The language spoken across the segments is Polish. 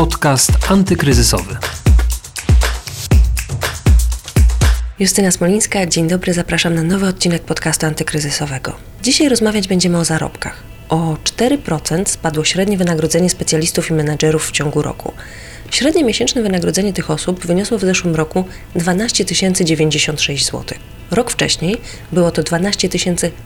Podcast antykryzysowy. Justyna Smolińska, dzień dobry, zapraszam na nowy odcinek podcastu antykryzysowego. Dzisiaj rozmawiać będziemy o zarobkach. O 4% spadło średnie wynagrodzenie specjalistów i menedżerów w ciągu roku. Średnie miesięczne wynagrodzenie tych osób wyniosło w zeszłym roku 12 096 zł. Rok wcześniej było to 12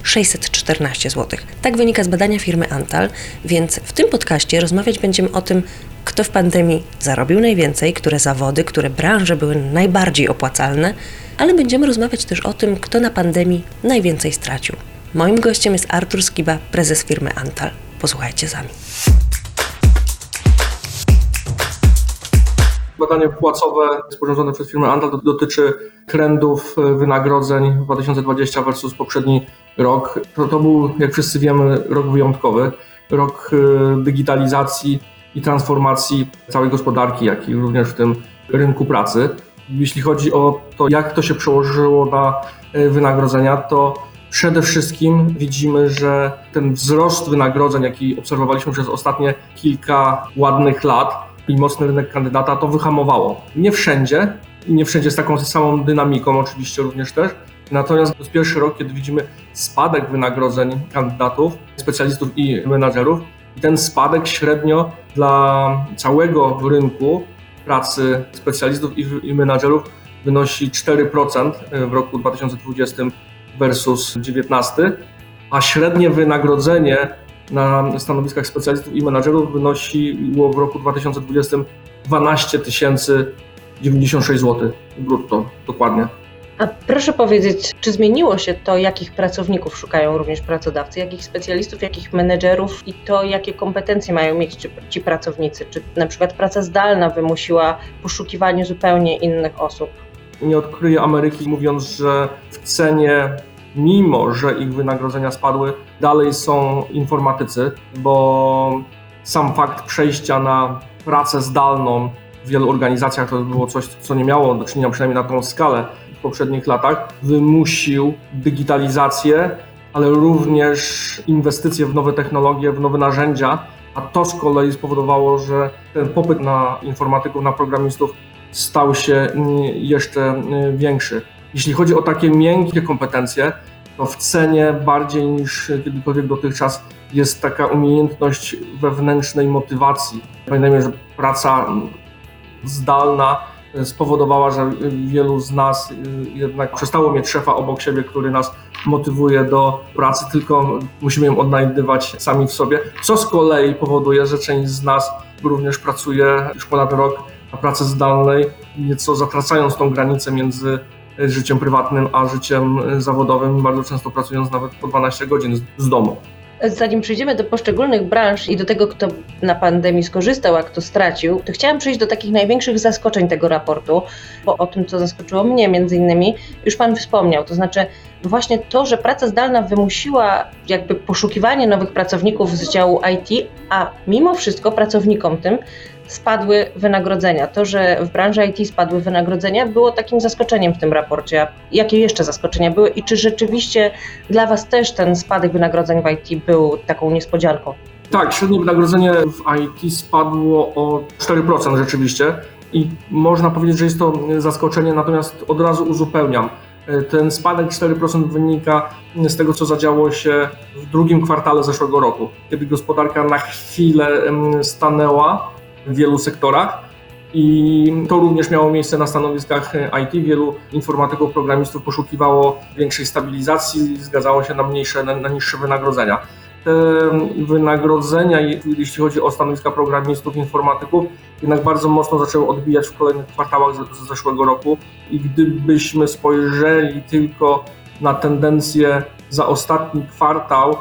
614 zł. Tak wynika z badania firmy Antal, więc w tym podcaście rozmawiać będziemy o tym, kto w pandemii zarobił najwięcej, które zawody, które branże były najbardziej opłacalne, ale będziemy rozmawiać też o tym, kto na pandemii najwięcej stracił. Moim gościem jest Artur Skiba, prezes firmy Antal. Posłuchajcie sami. Badanie płacowe sporządzone przez firmę Antal dotyczy trendów e, wynagrodzeń 2020 versus poprzedni rok. To, to był, jak wszyscy wiemy, rok wyjątkowy, rok e, digitalizacji i transformacji całej gospodarki, jak i również w tym rynku pracy. Jeśli chodzi o to, jak to się przełożyło na e, wynagrodzenia, to przede wszystkim widzimy, że ten wzrost wynagrodzeń, jaki obserwowaliśmy przez ostatnie kilka ładnych lat, i mocny rynek kandydata to wyhamowało. Nie wszędzie i nie wszędzie z taką samą dynamiką oczywiście również też. Natomiast to jest pierwszy rok, kiedy widzimy spadek wynagrodzeń kandydatów, specjalistów i menadżerów. Ten spadek średnio dla całego rynku pracy specjalistów i, menadżerów wynosi 4% w roku 2020 versus 2019, a średnie wynagrodzenie na stanowiskach specjalistów i menadżerów wynosiło w roku 2020 12 096 zł brutto, dokładnie. A proszę powiedzieć, czy zmieniło się to, jakich pracowników szukają również pracodawcy, jakich specjalistów, jakich menedżerów i to, jakie kompetencje mają mieć ci, ci pracownicy? Czy na przykład praca zdalna wymusiła poszukiwanie zupełnie innych osób? Nie odkryję Ameryki mówiąc, że w cenie mimo że ich wynagrodzenia spadły, dalej są informatycy, bo sam fakt przejścia na pracę zdalną w wielu organizacjach to było coś, co nie miało do czynienia przynajmniej na tą skalę w poprzednich latach, wymusił digitalizację, ale również inwestycje w nowe technologie, w nowe narzędzia, a to z kolei spowodowało, że ten popyt na informatyków, na programistów stał się jeszcze większy. Jeśli chodzi o takie miękkie kompetencje, to w cenie bardziej niż kiedykolwiek dotychczas jest taka umiejętność wewnętrznej motywacji. Pamiętajmy, że praca zdalna spowodowała, że wielu z nas jednak przestało mieć szefa obok siebie, który nas motywuje do pracy, tylko musimy ją odnajdywać sami w sobie, co z kolei powoduje, że część z nas również pracuje już ponad rok na pracy zdalnej, nieco zatracając tą granicę między życiem prywatnym, a życiem zawodowym, bardzo często pracując nawet po 12 godzin z, domu. Zanim przejdziemy do poszczególnych branż i do tego, kto na pandemii skorzystał, a kto stracił, to chciałam przejść do takich największych zaskoczeń tego raportu, bo o tym, co zaskoczyło mnie między innymi, już Pan wspomniał. To znaczy właśnie to, że praca zdalna wymusiła jakby poszukiwanie nowych pracowników z działu IT, a mimo wszystko pracownikom tym spadły wynagrodzenia. To, że w branży IT spadły wynagrodzenia, było takim zaskoczeniem w tym raporcie. Jakie jeszcze zaskoczenia były i czy rzeczywiście dla Was też ten spadek wynagrodzeń w IT był taką niespodzianką? Tak, średnie wynagrodzenie w IT spadło o 4% rzeczywiście i można powiedzieć, że jest to zaskoczenie, natomiast od razu uzupełniam. Ten spadek 4% wynika z tego, co zadziało się w drugim kwartale zeszłego roku, kiedy gospodarka na chwilę stanęła w wielu sektorach. I to również miało miejsce na stanowiskach IT. Wielu informatyków, programistów poszukiwało większej stabilizacji, zgadzało się na mniejsze, na, na niższe wynagrodzenia. Te wynagrodzenia, jeśli chodzi o stanowiska programistów, informatyków, jednak bardzo mocno zaczęły odbijać w kolejnych kwartałach z, z zeszłego roku. I gdybyśmy spojrzeli tylko na tendencję za ostatni kwartał,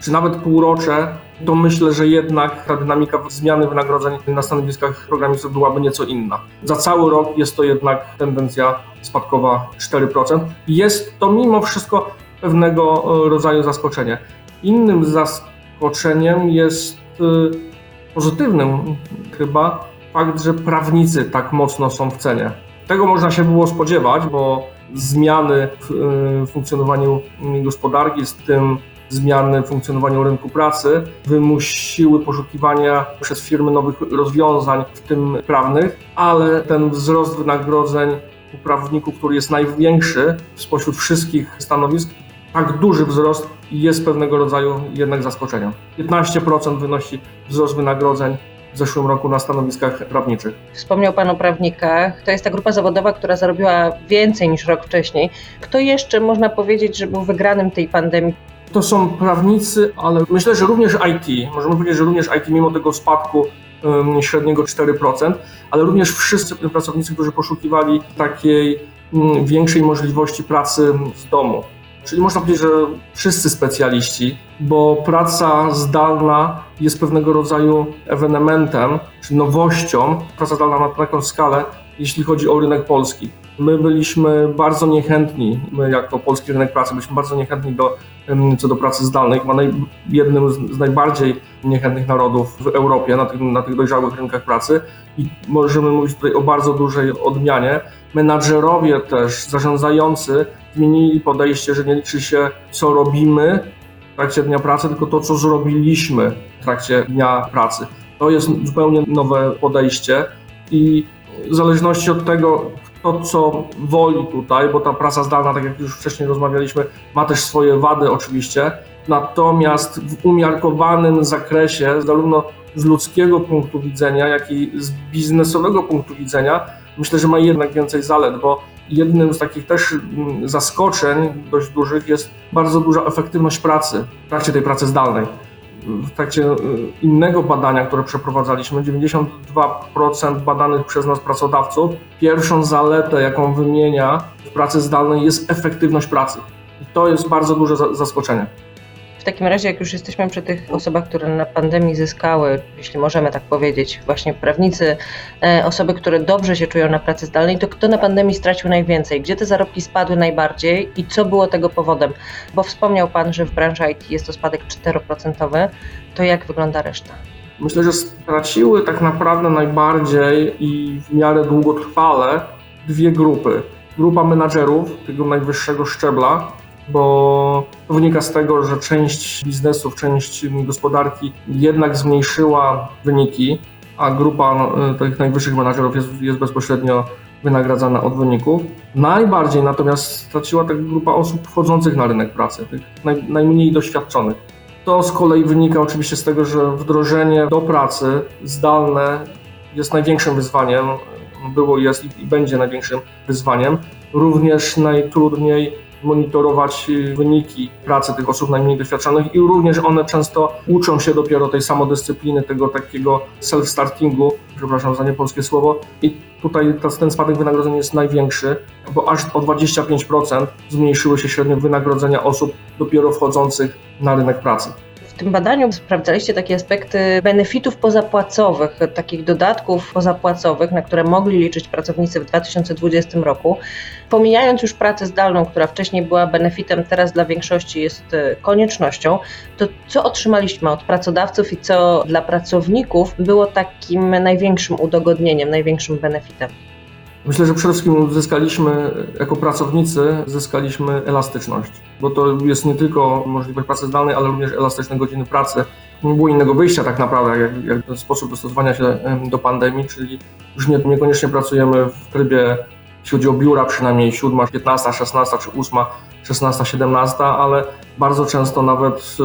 czy nawet półrocze, to myślę, że jednak ta dynamika zmiany wynagrodzeń na stanowiskach programistów byłaby nieco inna. Za cały rok jest to jednak tendencja spadkowa 4%. Jest to mimo wszystko pewnego e, rodzaju zaskoczenie. Innym zaskoczeniem jest e, pozytywnym chyba fakt, że prawnicy tak mocno są w cenie. Tego można się było spodziewać, bo zmiany w e, funkcjonowaniu gospodarki, z tym zmiany w funkcjonowaniu rynku pracy wymusiły poszukiwania przez firmy nowych rozwiązań, w tym prawnych, ale ten wzrost wynagrodzeń u prawników, który jest największy spośród wszystkich stanowisk, tak duży wzrost jest pewnego rodzaju jednak zaskoczeniem. 15% wynosi wzrost wynagrodzeń w zeszłym roku na stanowiskach prawniczych. Wspomniał Pan o prawnikach. To jest ta grupa zawodowa, która zarobiła więcej niż rok wcześniej. Kto jeszcze można powiedzieć, że był wygranym tej pandemii? To są prawnicy, ale myślę, że również IT. Możemy powiedzieć, że również IT, mimo tego spadku średniego 4%, ale również wszyscy pracownicy, którzy poszukiwali takiej większej możliwości pracy z domu. Czyli można powiedzieć, że wszyscy specjaliści, bo praca zdalna jest pewnego rodzaju ewenementem, czy nowością, praca zdalna na taką skalę, jeśli chodzi o rynek polski. My byliśmy bardzo niechętni, my jako polski rynek pracy byliśmy bardzo niechętni do, co do pracy zdalnej, chyba naj, jednym z, najbardziej niechętnych narodów w Europie na tych, na tych dojrzałych rynkach pracy i możemy mówić tutaj o bardzo dużej odmianie. Menadżerowie też, zarządzający zmienili podejście, że nie liczy się co robimy w trakcie dnia pracy, tylko to co zrobiliśmy w trakcie dnia pracy. To jest zupełnie nowe podejście i w zależności od tego, kto co woli tutaj, bo ta praca zdalna, tak jak już wcześniej rozmawialiśmy, ma też swoje wady oczywiście, natomiast w umiarkowanym zakresie, zarówno z ludzkiego punktu widzenia, jak i z biznesowego punktu widzenia, myślę, że ma jednak więcej zalet, bo jednym z takich też mm, zaskoczeń dość dużych jest bardzo duża efektywność pracy w trakcie tej pracy zdalnej w trakcie y, innego badania, które przeprowadzaliśmy, 92% badanych przez nas pracodawców, pierwszą zaletę, jaką wymienia w pracy zdalnej jest efektywność pracy. I to jest bardzo duże zaskoczenie. Takim razie, jak już jesteśmy przy tych osobach, które na pandemii zyskały, jeśli możemy tak powiedzieć, właśnie prawnicy, e, osoby, które dobrze się czują na pracy zdalnej, to kto na pandemii stracił najwięcej? Gdzie te zarobki spadły najbardziej i co było tego powodem? Bo wspomniał Pan, że w branży IT jest to spadek 4%. To jak wygląda reszta? Myślę, że straciły tak naprawdę najbardziej i w miarę długotrwale dwie grupy. Grupa menadżerów tego najwyższego szczebla, bo to wynika z tego, że część biznesów, część gospodarki jednak zmniejszyła wyniki, a grupa e, tych najwyższych menadżerów jest, jest bezpośrednio wynagradzana od wyników. Najbardziej natomiast straciła ta grupa osób wchodzących na rynek pracy, tych naj, najmniej doświadczonych. To z kolei wynika oczywiście z tego, że wdrożenie do pracy zdalne jest największym wyzwaniem, było, jest i będzie największym wyzwaniem. Również najtrudniej monitorować wyniki pracy tych osób najmniej doświadczonych i również one często uczą się dopiero tej samodyscypliny, tego takiego self-startingu, przepraszam za niepolskie słowo. I tutaj ten spadek wynagrodzeń jest największy, bo aż o 25% zmniejszyły się średnio wynagrodzenia osób dopiero wchodzących na rynek pracy. W tym badaniu sprawdzaliście takie aspekty benefitów pozapłacowych, takich dodatków pozapłacowych, na które mogli liczyć pracownicy w 2020 roku. Pomijając już pracę zdalną, która wcześniej była benefitem, teraz dla większości jest e, koniecznością, to co otrzymaliśmy od pracodawców i co dla pracowników było takim największym udogodnieniem, największym benefitem? Myślę, że przede wszystkim zyskaliśmy, jako pracownicy, zyskaliśmy elastyczność, bo to jest nie tylko możliwość pracy zdalnej, ale również elastyczne godziny pracy. Nie było innego wyjścia tak naprawdę, jak, jak sposób dostosowania się do pandemii, czyli już nie, niekoniecznie pracujemy w trybie, jeśli chodzi o biura, przynajmniej 7, 15, 16 czy 8, 16, 17, ale bardzo często nawet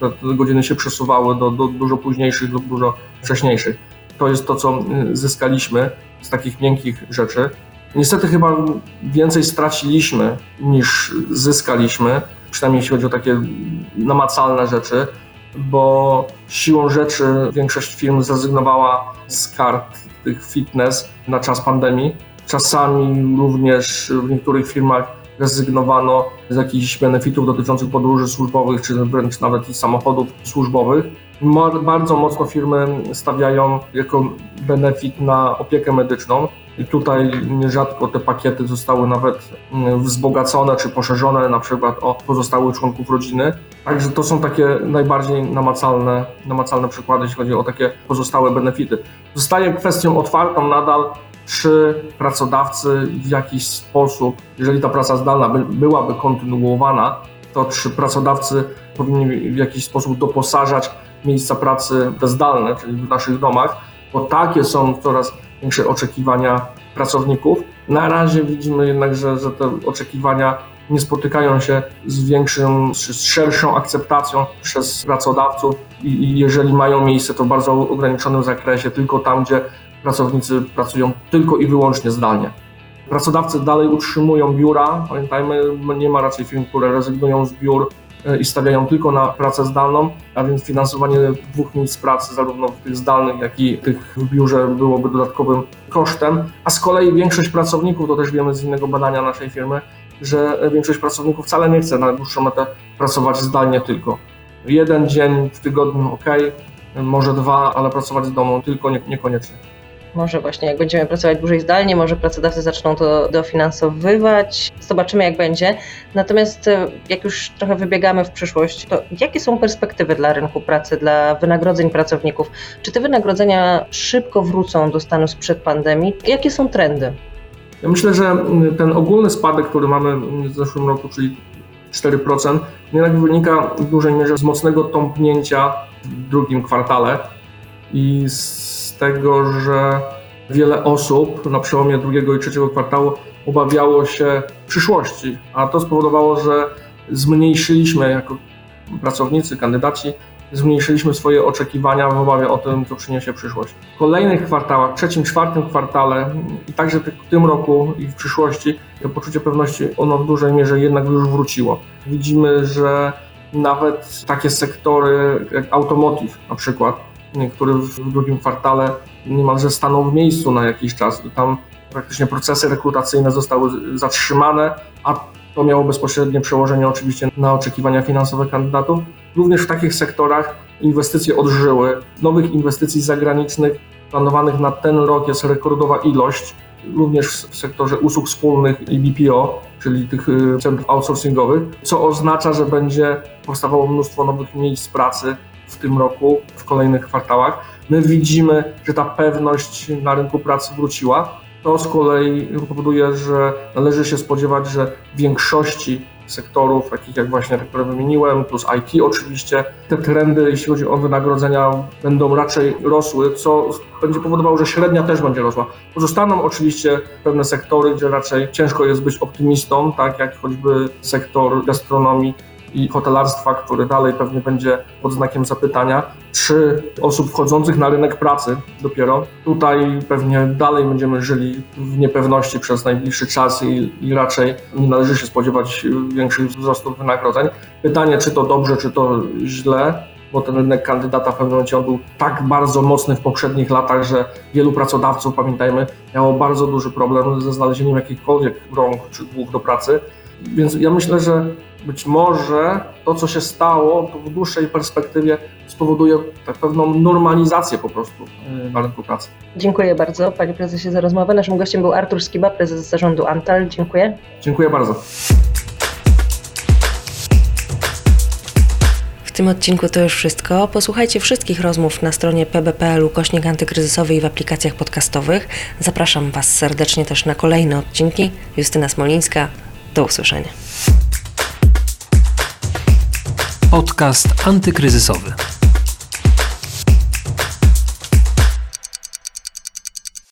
y, te godziny się przesuwały do, do dużo późniejszych lub dużo wcześniejszych. To jest to, co y, zyskaliśmy z takich miękkich rzeczy. Niestety chyba więcej straciliśmy niż zyskaliśmy, przynajmniej jeśli chodzi o takie namacalne rzeczy, bo siłą rzeczy większość firm zrezygnowała z kart tych fitness na czas pandemii. Czasami również w niektórych firmach rezygnowano z jakichś benefitów dotyczących podróży służbowych, czy wręcz nawet i samochodów służbowych. Bardzo mocno firmy stawiają jako benefit na opiekę medyczną. I tutaj nierzadko te pakiety zostały nawet mm, wzbogacone czy poszerzone na przykład o pozostałych członków rodziny. Także to są takie najbardziej namacalne, namacalne przykłady, jeśli chodzi o takie pozostałe benefity. Zostaje kwestią otwartą nadal, czy pracodawcy w jakiś sposób, jeżeli ta praca zdalna by, byłaby kontynuowana, to czy pracodawcy powinni w jakiś sposób doposażać miejsca pracy zdalne, czyli w naszych domach, bo takie są coraz większe oczekiwania pracowników. Na razie widzimy jednak, że, że te oczekiwania nie spotykają się z większą, z szerszą akceptacją przez pracodawców i, i jeżeli mają miejsce, to w bardzo ograniczonym zakresie, tylko tam, gdzie pracownicy pracują tylko i wyłącznie zdalnie. Pracodawcy dalej utrzymują biura. Pamiętajmy, nie ma raczej firm, które rezygnują z biur e, i stawiają tylko na pracę zdalną, a więc finansowanie dwóch miejsc pracy, zarówno tych zdalnych, jak i tych w biurze, byłoby dodatkowym kosztem. A z kolei większość pracowników, to też wiemy z innego badania naszej firmy, że większość pracowników wcale nie chce na dłuższą metę pracować zdalnie tylko. Jeden dzień w tygodniu ok, może dwa, ale pracować z domu tylko nie, niekoniecznie. Może właśnie jak będziemy pracować dłużej zdalnie, może pracodawcy zaczną to dofinansowywać. Zobaczymy jak będzie. Natomiast e, jak już trochę wybiegamy w przyszłość, to jakie są perspektywy dla rynku pracy, dla wynagrodzeń pracowników? Czy te wynagrodzenia szybko wrócą do stanu sprzed pandemii? Jakie są trendy? Ja myślę, że ten ogólny spadek, który mamy w zeszłym roku, czyli 4%, jednak wynika w dużej mierze z mocnego tąpnięcia w drugim kwartale i z tego, że wiele osób na przełomie drugiego i trzeciego kwartału obawiało się przyszłości, a to spowodowało, że zmniejszyliśmy jako pracownicy, kandydaci, zmniejszyliśmy swoje oczekiwania w obawie o tym, co przyniesie przyszłość. W kolejnych kwartałach, trzecim, czwartym kwartale i także w tym roku i w przyszłości to poczucie pewności ono w dużej mierze jednak już wróciło. Widzimy, że nawet takie sektory jak automotive na przykład, który w drugim kwartale niemalże stanął w miejscu na jakiś czas. Tam praktycznie procesy rekrutacyjne zostały zatrzymane, a to miało bezpośrednie przełożenie oczywiście na oczekiwania finansowe kandydatów. Również w takich sektorach inwestycje odżyły. Nowych inwestycji zagranicznych planowanych na ten rok jest rekordowa ilość, również w sektorze usług wspólnych i BPO, czyli tych y, centrów outsourcingowych, co oznacza, że będzie powstawało mnóstwo nowych miejsc pracy w tym roku, w kolejnych kwartałach. My widzimy, że ta pewność na rynku pracy wróciła. To z kolei powoduje, że należy się spodziewać, że w większości sektorów, takich jak właśnie te, które wymieniłem, plus IT oczywiście, te trendy, jeśli chodzi o wynagrodzenia, będą raczej rosły, co będzie powodowało, że średnia też będzie rosła. Pozostaną oczywiście pewne sektory, gdzie raczej ciężko jest być optymistą, tak jak choćby sektor gastronomii i hotelarstwa, który dalej pewnie będzie pod znakiem zapytania, czy osób wchodzących na rynek pracy dopiero. Tutaj pewnie dalej będziemy żyli w niepewności przez najbliższy czas i, i raczej nie należy się spodziewać większych wzrostów wynagrodzeń. Pytanie, czy to dobrze, czy to źle, bo ten rynek kandydata w pewnym momencie był tak bardzo mocny w poprzednich latach, że wielu pracodawców, pamiętajmy, miało bardzo duży problem ze znalezieniem jakichkolwiek rąk czy głów do pracy. Więc ja myślę, że być może to, co się stało, to w dłuższej perspektywie spowoduje tak pewną normalizację po prostu na rynku pracy. Dziękuję bardzo Panie Prezesie za rozmowę. Naszym gościem był Artur Skiba, prezes zarządu Antal. Dziękuję. Dziękuję bardzo. W tym odcinku to już wszystko. Posłuchajcie wszystkich rozmów na stronie pb.pl kośnik antykryzysowy i w aplikacjach podcastowych. Zapraszam Was serdecznie też na kolejne odcinki. Justyna Smolińska. Do usłyszenia. Podcast antykryzysowy.